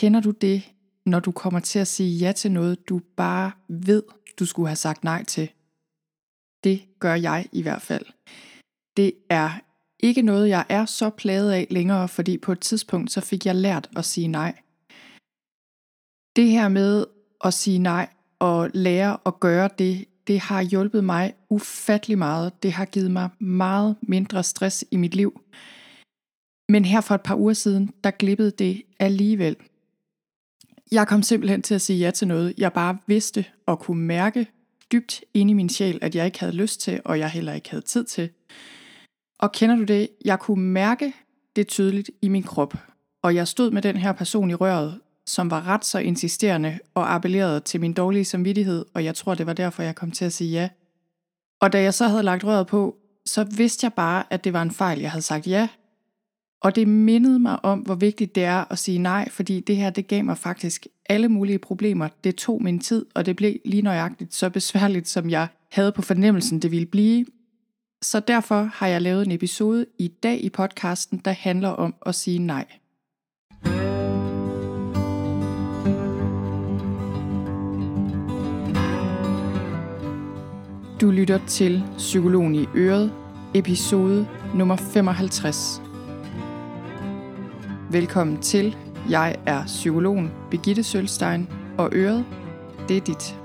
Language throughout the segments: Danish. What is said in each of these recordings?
Kender du det, når du kommer til at sige ja til noget, du bare ved, du skulle have sagt nej til? Det gør jeg i hvert fald. Det er ikke noget, jeg er så plaget af længere, fordi på et tidspunkt, så fik jeg lært at sige nej. Det her med at sige nej og lære at gøre det, det har hjulpet mig ufattelig meget. Det har givet mig meget mindre stress i mit liv. Men her for et par uger siden, der glippede det alligevel. Jeg kom simpelthen til at sige ja til noget, jeg bare vidste og kunne mærke dybt inde i min sjæl, at jeg ikke havde lyst til, og jeg heller ikke havde tid til. Og kender du det? Jeg kunne mærke det tydeligt i min krop. Og jeg stod med den her person i røret, som var ret så insisterende og appellerede til min dårlige samvittighed, og jeg tror, det var derfor, jeg kom til at sige ja. Og da jeg så havde lagt røret på, så vidste jeg bare, at det var en fejl, jeg havde sagt ja. Og det mindede mig om, hvor vigtigt det er at sige nej, fordi det her, det gav mig faktisk alle mulige problemer. Det tog min tid, og det blev lige nøjagtigt så besværligt, som jeg havde på fornemmelsen, det ville blive. Så derfor har jeg lavet en episode i dag i podcasten, der handler om at sige nej. Du lytter til Psykologen i Øret, episode nummer 55. Velkommen til. Jeg er psykologen Begitte Sølstein, og Øret, det er dit.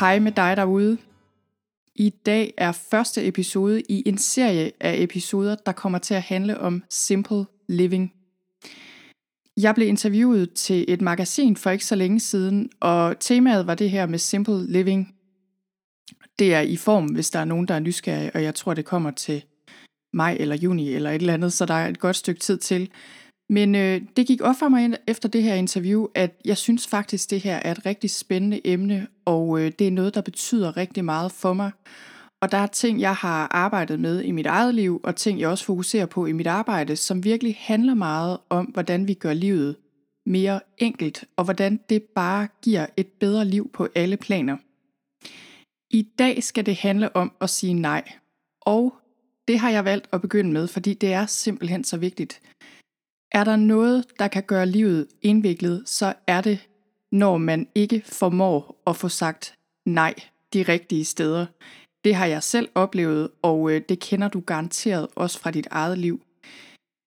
Hej med dig derude. I dag er første episode i en serie af episoder, der kommer til at handle om simple living. Jeg blev interviewet til et magasin for ikke så længe siden, og temaet var det her med simple living. Det er i form, hvis der er nogen, der er nysgerrige, og jeg tror, det kommer til maj eller juni eller et eller andet, så der er et godt stykke tid til. Men øh, det gik op for mig efter det her interview, at jeg synes faktisk, det her er et rigtig spændende emne, og øh, det er noget, der betyder rigtig meget for mig. Og der er ting, jeg har arbejdet med i mit eget liv, og ting, jeg også fokuserer på i mit arbejde, som virkelig handler meget om, hvordan vi gør livet mere enkelt, og hvordan det bare giver et bedre liv på alle planer. I dag skal det handle om at sige nej, og det har jeg valgt at begynde med, fordi det er simpelthen så vigtigt. Er der noget, der kan gøre livet indviklet, så er det, når man ikke formår at få sagt nej de rigtige steder. Det har jeg selv oplevet, og øh, det kender du garanteret også fra dit eget liv.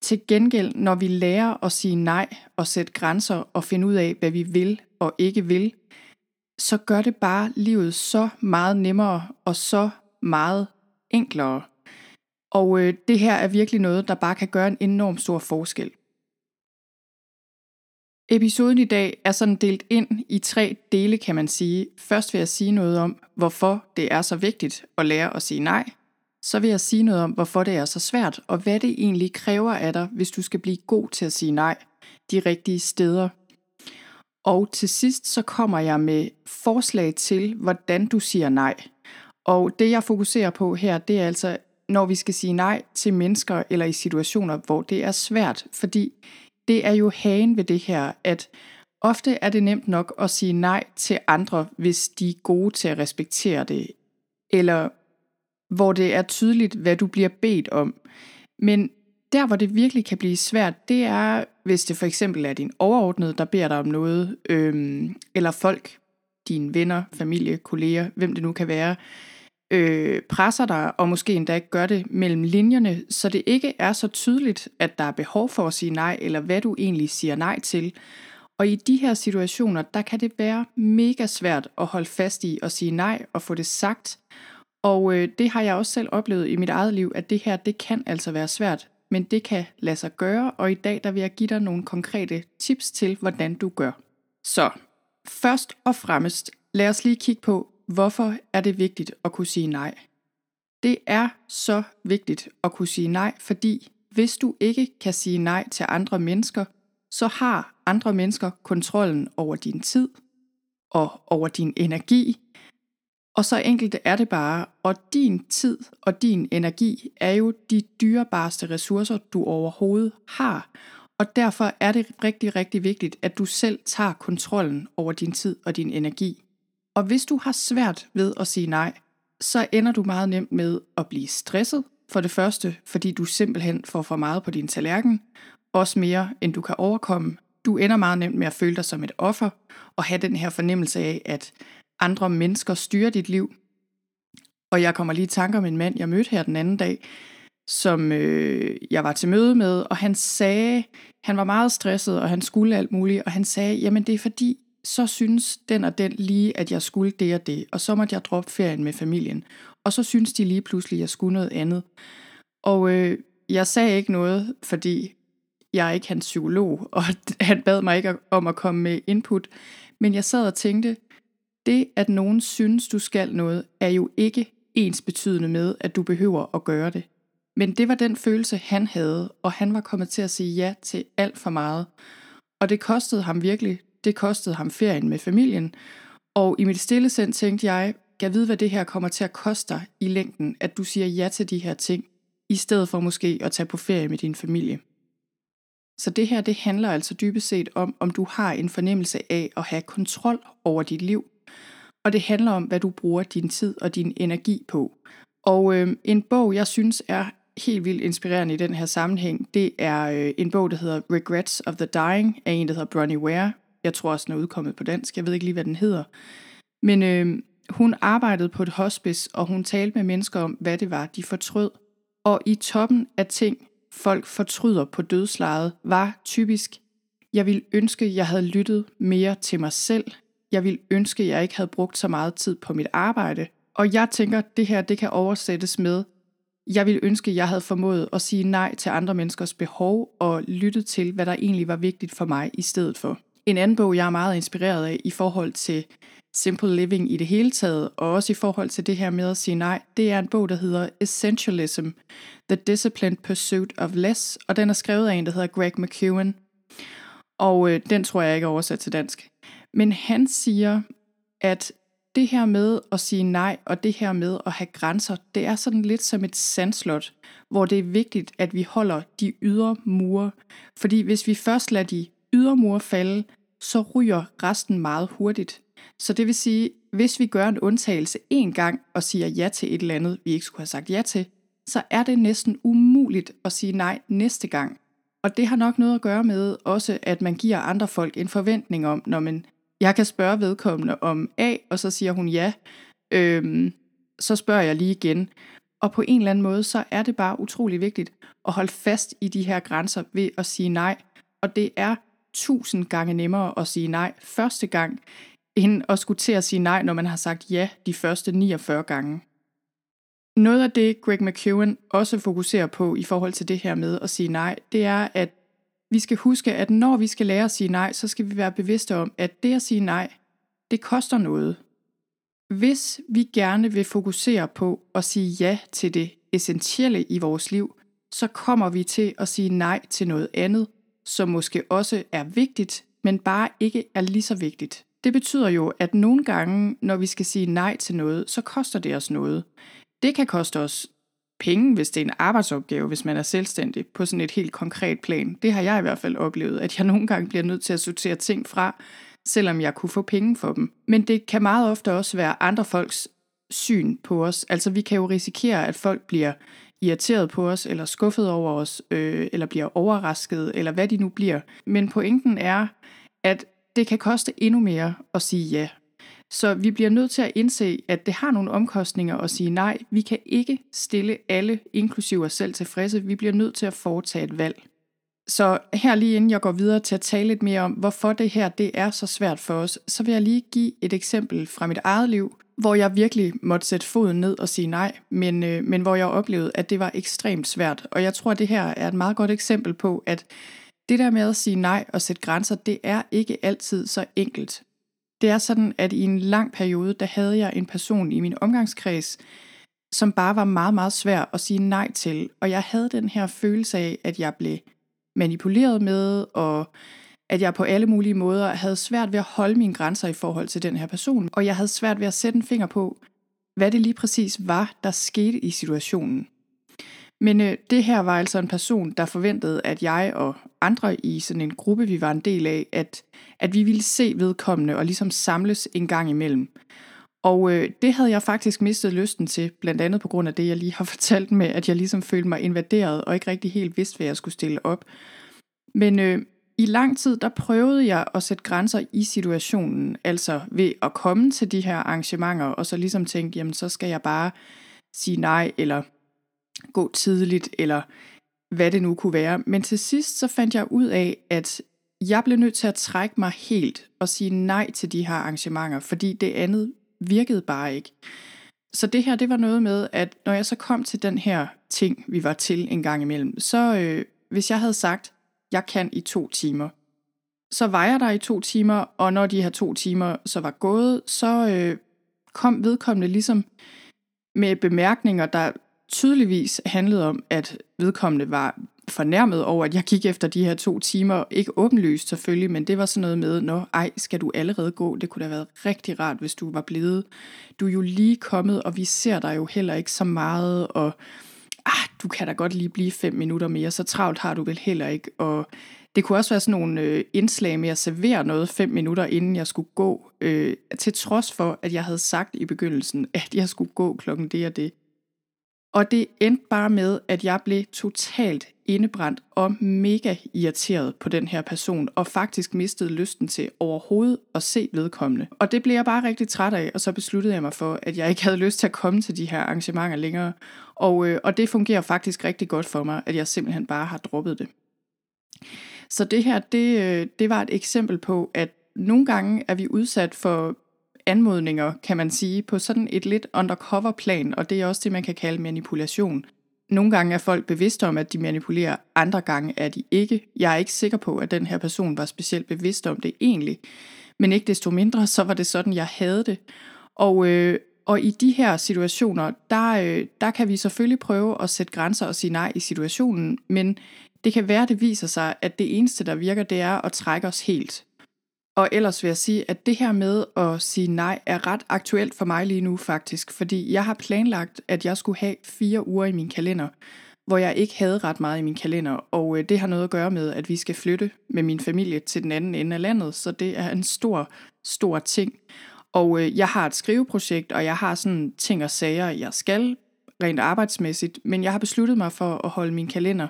Til gengæld, når vi lærer at sige nej og sætte grænser og finde ud af, hvad vi vil og ikke vil, så gør det bare livet så meget nemmere og så meget enklere. Og øh, det her er virkelig noget, der bare kan gøre en enorm stor forskel. Episoden i dag er sådan delt ind i tre dele, kan man sige. Først vil jeg sige noget om, hvorfor det er så vigtigt at lære at sige nej. Så vil jeg sige noget om, hvorfor det er så svært, og hvad det egentlig kræver af dig, hvis du skal blive god til at sige nej de rigtige steder. Og til sidst så kommer jeg med forslag til, hvordan du siger nej. Og det jeg fokuserer på her, det er altså, når vi skal sige nej til mennesker eller i situationer, hvor det er svært. Fordi det er jo hagen ved det her, at ofte er det nemt nok at sige nej til andre, hvis de er gode til at respektere det, eller hvor det er tydeligt, hvad du bliver bedt om. Men der, hvor det virkelig kan blive svært, det er, hvis det for eksempel er din overordnede, der beder dig om noget, øhm, eller folk, dine venner, familie, kolleger, hvem det nu kan være, øh, presser dig, og måske endda ikke gør det mellem linjerne, så det ikke er så tydeligt, at der er behov for at sige nej, eller hvad du egentlig siger nej til. Og i de her situationer, der kan det være mega svært at holde fast i at sige nej og få det sagt. Og øh, det har jeg også selv oplevet i mit eget liv, at det her, det kan altså være svært, men det kan lade sig gøre, og i dag der vil jeg give dig nogle konkrete tips til, hvordan du gør. Så først og fremmest, lad os lige kigge på, Hvorfor er det vigtigt at kunne sige nej? Det er så vigtigt at kunne sige nej, fordi hvis du ikke kan sige nej til andre mennesker, så har andre mennesker kontrollen over din tid og over din energi. Og så enkelt er det bare, og din tid og din energi er jo de dyrebareste ressourcer, du overhovedet har. Og derfor er det rigtig, rigtig vigtigt, at du selv tager kontrollen over din tid og din energi. Og hvis du har svært ved at sige nej, så ender du meget nemt med at blive stresset. For det første, fordi du simpelthen får for meget på din tallerken, også mere end du kan overkomme. Du ender meget nemt med at føle dig som et offer, og have den her fornemmelse af, at andre mennesker styrer dit liv. Og jeg kommer lige i tanke om en mand, jeg mødte her den anden dag, som øh, jeg var til møde med, og han sagde, han var meget stresset, og han skulle alt muligt, og han sagde, jamen det er fordi, så synes den og den lige, at jeg skulle det og det, og så måtte jeg droppe ferien med familien. Og så synes de lige pludselig, at jeg skulle noget andet. Og øh, jeg sagde ikke noget, fordi jeg er ikke hans psykolog, og han bad mig ikke om at komme med input. Men jeg sad og tænkte, det at nogen synes, du skal noget, er jo ikke ens betydende med, at du behøver at gøre det. Men det var den følelse, han havde, og han var kommet til at sige ja til alt for meget. Og det kostede ham virkelig. Det kostede ham ferien med familien. Og i mit stille sind tænkte jeg, jeg ved, hvad det her kommer til at koste dig i længden, at du siger ja til de her ting, i stedet for måske at tage på ferie med din familie. Så det her, det handler altså dybest set om, om du har en fornemmelse af at have kontrol over dit liv. Og det handler om, hvad du bruger din tid og din energi på. Og øh, en bog, jeg synes er helt vildt inspirerende i den her sammenhæng, det er øh, en bog, der hedder Regrets of the Dying, af en, der hedder Bronnie Ware. Jeg tror også, den er udkommet på dansk. Jeg ved ikke lige, hvad den hedder. Men øh, hun arbejdede på et hospice, og hun talte med mennesker om, hvad det var, de fortrød. Og i toppen af ting, folk fortryder på dødslejet, var typisk, jeg ville ønske, jeg havde lyttet mere til mig selv. Jeg ville ønske, jeg ikke havde brugt så meget tid på mit arbejde. Og jeg tænker, det her det kan oversættes med, jeg ville ønske, jeg havde formået at sige nej til andre menneskers behov og lyttet til, hvad der egentlig var vigtigt for mig i stedet for. En anden bog, jeg er meget inspireret af i forhold til simple living i det hele taget, og også i forhold til det her med at sige nej, det er en bog, der hedder Essentialism, The Disciplined Pursuit of Less, og den er skrevet af en, der hedder Greg McEwen, og øh, den tror jeg ikke er oversat til dansk. Men han siger, at det her med at sige nej, og det her med at have grænser, det er sådan lidt som et sandslot, hvor det er vigtigt, at vi holder de ydre mure. Fordi hvis vi først lader de ydre mure falde, så ryger resten meget hurtigt. Så det vil sige, hvis vi gør en undtagelse en gang og siger ja til et eller andet, vi ikke skulle have sagt ja til, så er det næsten umuligt at sige nej næste gang. Og det har nok noget at gøre med også, at man giver andre folk en forventning om, når man, jeg kan spørge vedkommende om A, og så siger hun ja, øhm, så spørger jeg lige igen. Og på en eller anden måde, så er det bare utrolig vigtigt at holde fast i de her grænser ved at sige nej. Og det er tusind gange nemmere at sige nej første gang, end at skulle til at sige nej, når man har sagt ja de første 49 gange. Noget af det, Greg McEwen også fokuserer på i forhold til det her med at sige nej, det er, at vi skal huske, at når vi skal lære at sige nej, så skal vi være bevidste om, at det at sige nej, det koster noget. Hvis vi gerne vil fokusere på at sige ja til det essentielle i vores liv, så kommer vi til at sige nej til noget andet, som måske også er vigtigt, men bare ikke er lige så vigtigt. Det betyder jo, at nogle gange, når vi skal sige nej til noget, så koster det os noget. Det kan koste os penge, hvis det er en arbejdsopgave, hvis man er selvstændig på sådan et helt konkret plan. Det har jeg i hvert fald oplevet, at jeg nogle gange bliver nødt til at sortere ting fra, selvom jeg kunne få penge for dem. Men det kan meget ofte også være andre folks syn på os. Altså vi kan jo risikere, at folk bliver irriteret på os, eller skuffet over os, øh, eller bliver overrasket, eller hvad de nu bliver. Men pointen er, at det kan koste endnu mere at sige ja. Så vi bliver nødt til at indse, at det har nogle omkostninger at sige nej. Vi kan ikke stille alle, inklusive os selv, tilfredse. Vi bliver nødt til at foretage et valg. Så her lige inden jeg går videre til at tale lidt mere om, hvorfor det her det er så svært for os, så vil jeg lige give et eksempel fra mit eget liv, hvor jeg virkelig måtte sætte foden ned og sige nej, men, øh, men hvor jeg oplevede, at det var ekstremt svært. Og jeg tror, at det her er et meget godt eksempel på, at det der med at sige nej og sætte grænser, det er ikke altid så enkelt. Det er sådan, at i en lang periode, der havde jeg en person i min omgangskreds, som bare var meget, meget svær at sige nej til. Og jeg havde den her følelse af, at jeg blev manipuleret med, og at jeg på alle mulige måder havde svært ved at holde mine grænser i forhold til den her person. Og jeg havde svært ved at sætte en finger på, hvad det lige præcis var, der skete i situationen. Men øh, det her var altså en person, der forventede, at jeg og andre i sådan en gruppe, vi var en del af, at, at vi ville se vedkommende og ligesom samles en gang imellem. Og øh, det havde jeg faktisk mistet lysten til, blandt andet på grund af det, jeg lige har fortalt med, at jeg ligesom følte mig invaderet og ikke rigtig helt vidste, hvad jeg skulle stille op. Men øh, i lang tid, der prøvede jeg at sætte grænser i situationen, altså ved at komme til de her arrangementer, og så ligesom tænke, jamen så skal jeg bare sige nej, eller gå tidligt, eller hvad det nu kunne være. Men til sidst så fandt jeg ud af, at jeg blev nødt til at trække mig helt og sige nej til de her arrangementer, fordi det andet virkede bare ikke. Så det her, det var noget med, at når jeg så kom til den her ting, vi var til en gang imellem, så øh, hvis jeg havde sagt, jeg kan i to timer, så var jeg der i to timer, og når de her to timer så var gået, så øh, kom vedkommende ligesom med bemærkninger, der tydeligvis handlede om, at vedkommende var fornærmet over, at jeg gik efter de her to timer. Ikke åbenlyst selvfølgelig, men det var sådan noget med, nå, ej, skal du allerede gå? Det kunne da have været rigtig rart, hvis du var blevet. Du er jo lige kommet, og vi ser dig jo heller ikke så meget, og du kan da godt lige blive fem minutter mere, så travlt har du vel heller ikke. Og det kunne også være sådan nogle øh, indslag med at servere noget fem minutter, inden jeg skulle gå, øh, til trods for, at jeg havde sagt i begyndelsen, at jeg skulle gå klokken det og det. Og det endte bare med, at jeg blev totalt indebrændt og mega irriteret på den her person, og faktisk mistede lysten til overhovedet at se vedkommende. Og det blev jeg bare rigtig træt af, og så besluttede jeg mig for, at jeg ikke havde lyst til at komme til de her arrangementer længere. Og, øh, og det fungerer faktisk rigtig godt for mig, at jeg simpelthen bare har droppet det. Så det her, det, øh, det var et eksempel på, at nogle gange er vi udsat for anmodninger, kan man sige, på sådan et lidt undercover plan, og det er også det, man kan kalde manipulation. Nogle gange er folk bevidste om, at de manipulerer, andre gange er de ikke. Jeg er ikke sikker på, at den her person var specielt bevidst om det egentlig, men ikke desto mindre, så var det sådan, jeg havde det. Og, øh, og i de her situationer, der, øh, der kan vi selvfølgelig prøve at sætte grænser og sige nej i situationen, men det kan være, det viser sig, at det eneste, der virker, det er at trække os helt. Og ellers vil jeg sige, at det her med at sige nej er ret aktuelt for mig lige nu faktisk, fordi jeg har planlagt, at jeg skulle have fire uger i min kalender, hvor jeg ikke havde ret meget i min kalender, og øh, det har noget at gøre med, at vi skal flytte med min familie til den anden ende af landet, så det er en stor, stor ting. Og øh, jeg har et skriveprojekt, og jeg har sådan ting og sager, jeg skal rent arbejdsmæssigt, men jeg har besluttet mig for at holde min kalender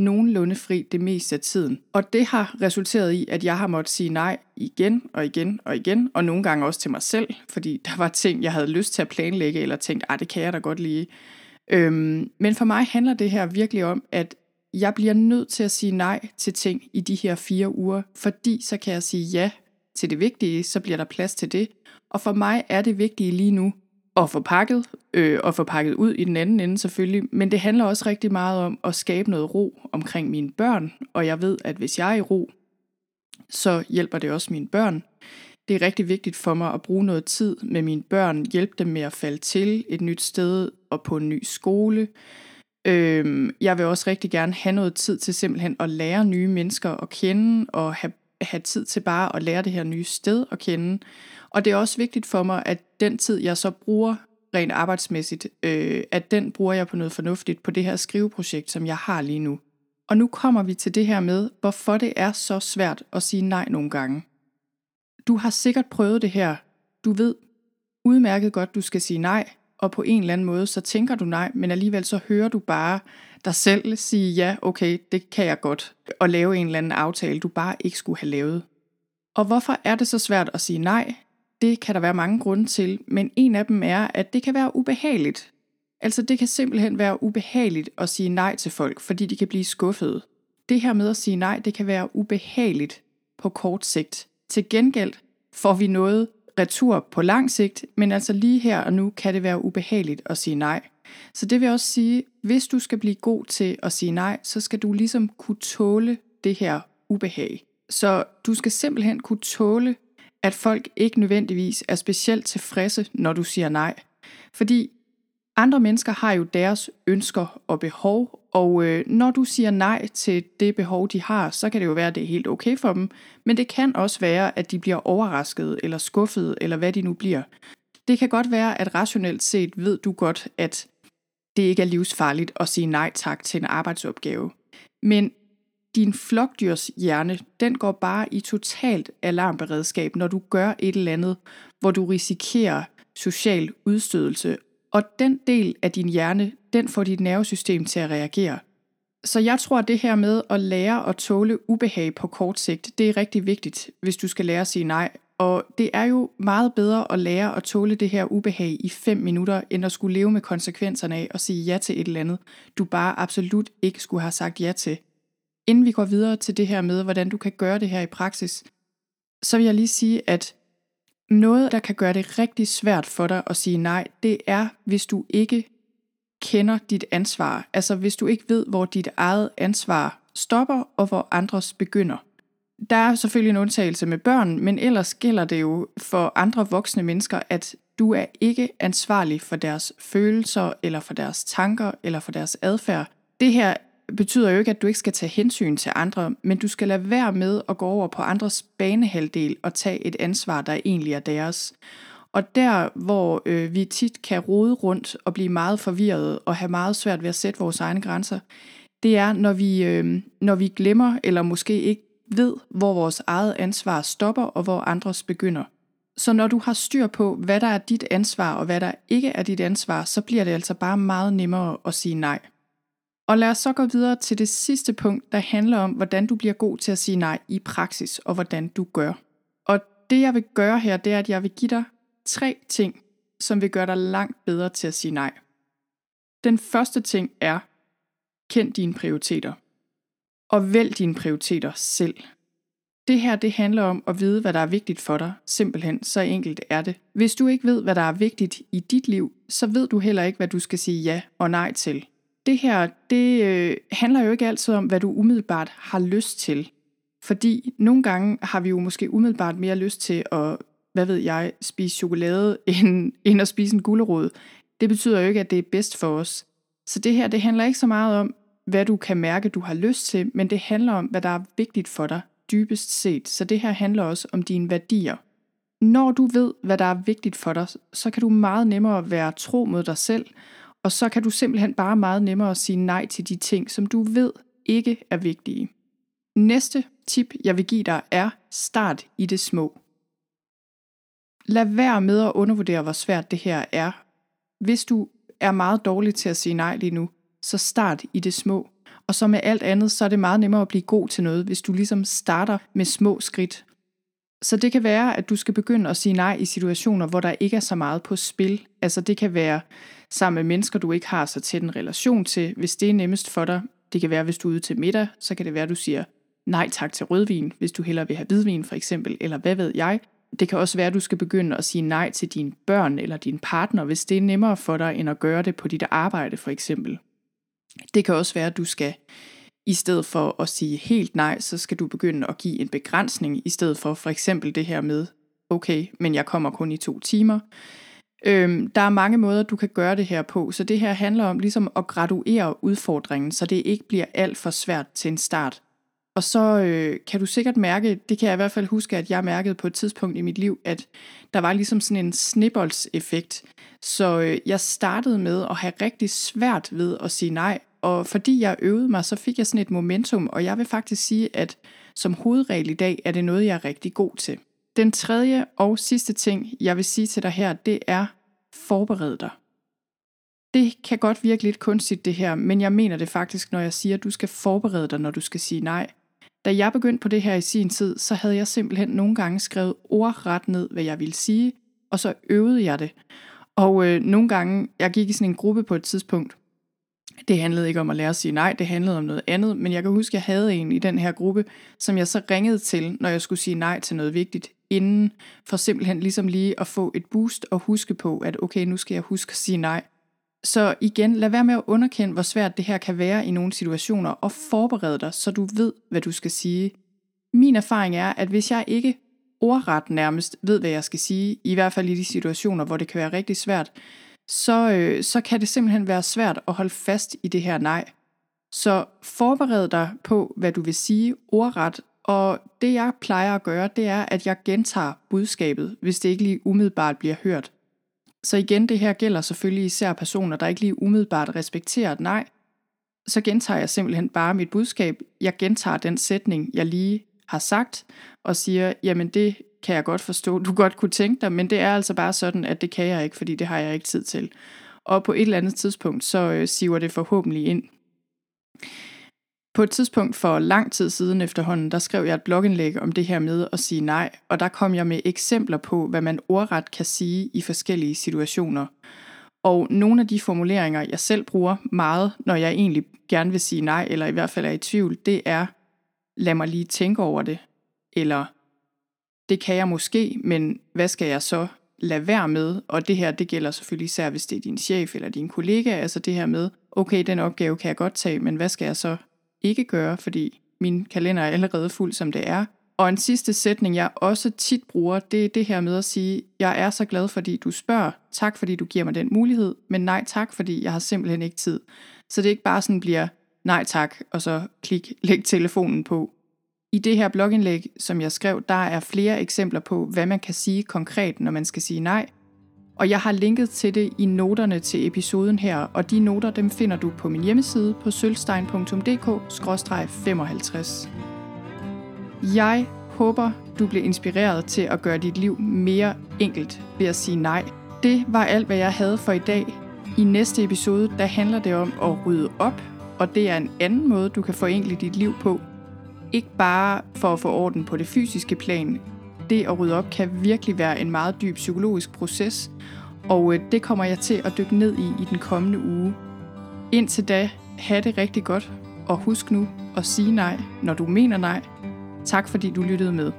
nogenlunde fri det meste af tiden. Og det har resulteret i, at jeg har måttet sige nej igen og igen og igen, og nogle gange også til mig selv, fordi der var ting, jeg havde lyst til at planlægge, eller tænkt, at ah, det kan jeg da godt lige. Øhm, men for mig handler det her virkelig om, at jeg bliver nødt til at sige nej til ting i de her fire uger, fordi så kan jeg sige ja til det vigtige, så bliver der plads til det. Og for mig er det vigtige lige nu, at få pakket, øh, og få pakket ud i den anden ende selvfølgelig. Men det handler også rigtig meget om at skabe noget ro omkring mine børn, og jeg ved, at hvis jeg er i ro, så hjælper det også mine børn. Det er rigtig vigtigt for mig at bruge noget tid med mine børn, hjælpe dem med at falde til et nyt sted og på en ny skole. Øhm, jeg vil også rigtig gerne have noget tid til simpelthen at lære nye mennesker at kende, og have, have tid til bare at lære det her nye sted at kende. Og det er også vigtigt for mig, at den tid, jeg så bruger rent arbejdsmæssigt, øh, at den bruger jeg på noget fornuftigt på det her skriveprojekt, som jeg har lige nu. Og nu kommer vi til det her med, hvorfor det er så svært at sige nej nogle gange. Du har sikkert prøvet det her. Du ved udmærket godt, du skal sige nej, og på en eller anden måde, så tænker du nej, men alligevel så hører du bare dig selv sige, ja, okay, det kan jeg godt, og lave en eller anden aftale, du bare ikke skulle have lavet. Og hvorfor er det så svært at sige nej? Det kan der være mange grunde til, men en af dem er, at det kan være ubehageligt. Altså det kan simpelthen være ubehageligt at sige nej til folk, fordi de kan blive skuffede. Det her med at sige nej, det kan være ubehageligt på kort sigt. Til gengæld får vi noget retur på lang sigt, men altså lige her og nu kan det være ubehageligt at sige nej. Så det vil også sige, hvis du skal blive god til at sige nej, så skal du ligesom kunne tåle det her ubehag. Så du skal simpelthen kunne tåle at folk ikke nødvendigvis er specielt tilfredse, når du siger nej. Fordi andre mennesker har jo deres ønsker og behov, og øh, når du siger nej til det behov, de har, så kan det jo være, at det er helt okay for dem, men det kan også være, at de bliver overrasket eller skuffet, eller hvad de nu bliver. Det kan godt være, at rationelt set ved du godt, at det ikke er livsfarligt at sige nej tak til en arbejdsopgave. Men din flokdyrs hjerne, den går bare i totalt alarmberedskab, når du gør et eller andet, hvor du risikerer social udstødelse. Og den del af din hjerne, den får dit nervesystem til at reagere. Så jeg tror, at det her med at lære at tåle ubehag på kort sigt, det er rigtig vigtigt, hvis du skal lære at sige nej. Og det er jo meget bedre at lære at tåle det her ubehag i 5 minutter, end at skulle leve med konsekvenserne af at sige ja til et eller andet, du bare absolut ikke skulle have sagt ja til. Inden vi går videre til det her med, hvordan du kan gøre det her i praksis, så vil jeg lige sige, at noget, der kan gøre det rigtig svært for dig at sige nej, det er, hvis du ikke kender dit ansvar. Altså hvis du ikke ved, hvor dit eget ansvar stopper, og hvor andres begynder. Der er selvfølgelig en undtagelse med børn, men ellers gælder det jo for andre voksne mennesker, at du er ikke ansvarlig for deres følelser, eller for deres tanker, eller for deres adfærd. Det her betyder jo ikke, at du ikke skal tage hensyn til andre, men du skal lade være med at gå over på andres banehalvdel og tage et ansvar, der egentlig er deres. Og der, hvor øh, vi tit kan rode rundt og blive meget forvirret og have meget svært ved at sætte vores egne grænser, det er, når vi, øh, når vi glemmer eller måske ikke ved, hvor vores eget ansvar stopper og hvor andres begynder. Så når du har styr på, hvad der er dit ansvar og hvad der ikke er dit ansvar, så bliver det altså bare meget nemmere at sige nej. Og lad os så gå videre til det sidste punkt, der handler om, hvordan du bliver god til at sige nej i praksis, og hvordan du gør. Og det jeg vil gøre her, det er, at jeg vil give dig tre ting, som vil gøre dig langt bedre til at sige nej. Den første ting er, kend dine prioriteter. Og vælg dine prioriteter selv. Det her det handler om at vide, hvad der er vigtigt for dig. Simpelthen, så enkelt er det. Hvis du ikke ved, hvad der er vigtigt i dit liv, så ved du heller ikke, hvad du skal sige ja og nej til det her, det øh, handler jo ikke altid om, hvad du umiddelbart har lyst til. Fordi nogle gange har vi jo måske umiddelbart mere lyst til at, hvad ved jeg, spise chokolade, end, end at spise en gulerod. Det betyder jo ikke, at det er bedst for os. Så det her, det handler ikke så meget om, hvad du kan mærke, du har lyst til, men det handler om, hvad der er vigtigt for dig, dybest set. Så det her handler også om dine værdier. Når du ved, hvad der er vigtigt for dig, så kan du meget nemmere være tro mod dig selv, og så kan du simpelthen bare meget nemmere sige nej til de ting, som du ved ikke er vigtige. Næste tip, jeg vil give dig, er start i det små. Lad være med at undervurdere, hvor svært det her er. Hvis du er meget dårlig til at sige nej lige nu, så start i det små. Og så med alt andet, så er det meget nemmere at blive god til noget, hvis du ligesom starter med små skridt. Så det kan være, at du skal begynde at sige nej i situationer, hvor der ikke er så meget på spil. Altså det kan være sammen med mennesker, du ikke har så tæt en relation til, hvis det er nemmest for dig. Det kan være, hvis du er ude til middag, så kan det være, at du siger nej tak til rødvin, hvis du hellere vil have hvidvin for eksempel, eller hvad ved jeg. Det kan også være, at du skal begynde at sige nej til dine børn eller din partner, hvis det er nemmere for dig, end at gøre det på dit arbejde for eksempel. Det kan også være, at du skal i stedet for at sige helt nej, så skal du begynde at give en begrænsning, i stedet for for eksempel det her med, okay, men jeg kommer kun i to timer. Øhm, der er mange måder, du kan gøre det her på, så det her handler om ligesom at graduere udfordringen, så det ikke bliver alt for svært til en start. Og så øh, kan du sikkert mærke, det kan jeg i hvert fald huske, at jeg mærkede på et tidspunkt i mit liv, at der var ligesom sådan en snibboldseffekt. Så øh, jeg startede med at have rigtig svært ved at sige nej, og fordi jeg øvede mig, så fik jeg sådan et momentum, og jeg vil faktisk sige, at som hovedregel i dag, er det noget, jeg er rigtig god til. Den tredje og sidste ting, jeg vil sige til dig her, det er, forbered dig. Det kan godt virke lidt kunstigt det her, men jeg mener det faktisk, når jeg siger, at du skal forberede dig, når du skal sige nej. Da jeg begyndte på det her i sin tid, så havde jeg simpelthen nogle gange skrevet ordret ned, hvad jeg ville sige, og så øvede jeg det. Og øh, nogle gange, jeg gik i sådan en gruppe på et tidspunkt, det handlede ikke om at lære at sige nej, det handlede om noget andet, men jeg kan huske, at jeg havde en i den her gruppe, som jeg så ringede til, når jeg skulle sige nej til noget vigtigt inden, for simpelthen ligesom lige at få et boost og huske på, at okay, nu skal jeg huske at sige nej. Så igen, lad være med at underkende, hvor svært det her kan være i nogle situationer, og forbered dig, så du ved, hvad du skal sige. Min erfaring er, at hvis jeg ikke ordret nærmest ved, hvad jeg skal sige, i hvert fald i de situationer, hvor det kan være rigtig svært, så, øh, så kan det simpelthen være svært at holde fast i det her nej. Så forbered dig på, hvad du vil sige ordret, og det jeg plejer at gøre, det er, at jeg gentager budskabet, hvis det ikke lige umiddelbart bliver hørt. Så igen, det her gælder selvfølgelig især personer, der ikke lige umiddelbart respekterer et nej. så gentager jeg simpelthen bare mit budskab. Jeg gentager den sætning, jeg lige har sagt, og siger, jamen det kan jeg godt forstå, du godt kunne tænke dig, men det er altså bare sådan, at det kan jeg ikke, fordi det har jeg ikke tid til. Og på et eller andet tidspunkt, så øh, siver det forhåbentlig ind. På et tidspunkt for lang tid siden efterhånden, der skrev jeg et blogindlæg om det her med at sige nej, og der kom jeg med eksempler på, hvad man ordret kan sige i forskellige situationer. Og nogle af de formuleringer, jeg selv bruger meget, når jeg egentlig gerne vil sige nej, eller i hvert fald er i tvivl, det er, lad mig lige tænke over det, eller det kan jeg måske, men hvad skal jeg så lade være med? Og det her, det gælder selvfølgelig især, hvis det er din chef eller din kollega, altså det her med, okay, den opgave kan jeg godt tage, men hvad skal jeg så ikke gøre, fordi min kalender er allerede fuld, som det er. Og en sidste sætning, jeg også tit bruger, det er det her med at sige, jeg er så glad, fordi du spørger, tak fordi du giver mig den mulighed, men nej tak, fordi jeg har simpelthen ikke tid. Så det ikke bare sådan bliver, nej tak, og så klik, læg telefonen på. I det her blogindlæg, som jeg skrev, der er flere eksempler på, hvad man kan sige konkret, når man skal sige nej, og jeg har linket til det i noterne til episoden her, og de noter dem finder du på min hjemmeside på sølvstein.dk-55. Jeg håber, du blev inspireret til at gøre dit liv mere enkelt ved at sige nej. Det var alt, hvad jeg havde for i dag. I næste episode, der handler det om at rydde op, og det er en anden måde, du kan forenkle dit liv på. Ikke bare for at få orden på det fysiske plan, det at rydde op kan virkelig være en meget dyb psykologisk proces, og øh, det kommer jeg til at dykke ned i i den kommende uge. Indtil da, have det rigtig godt, og husk nu at sige nej, når du mener nej. Tak fordi du lyttede med.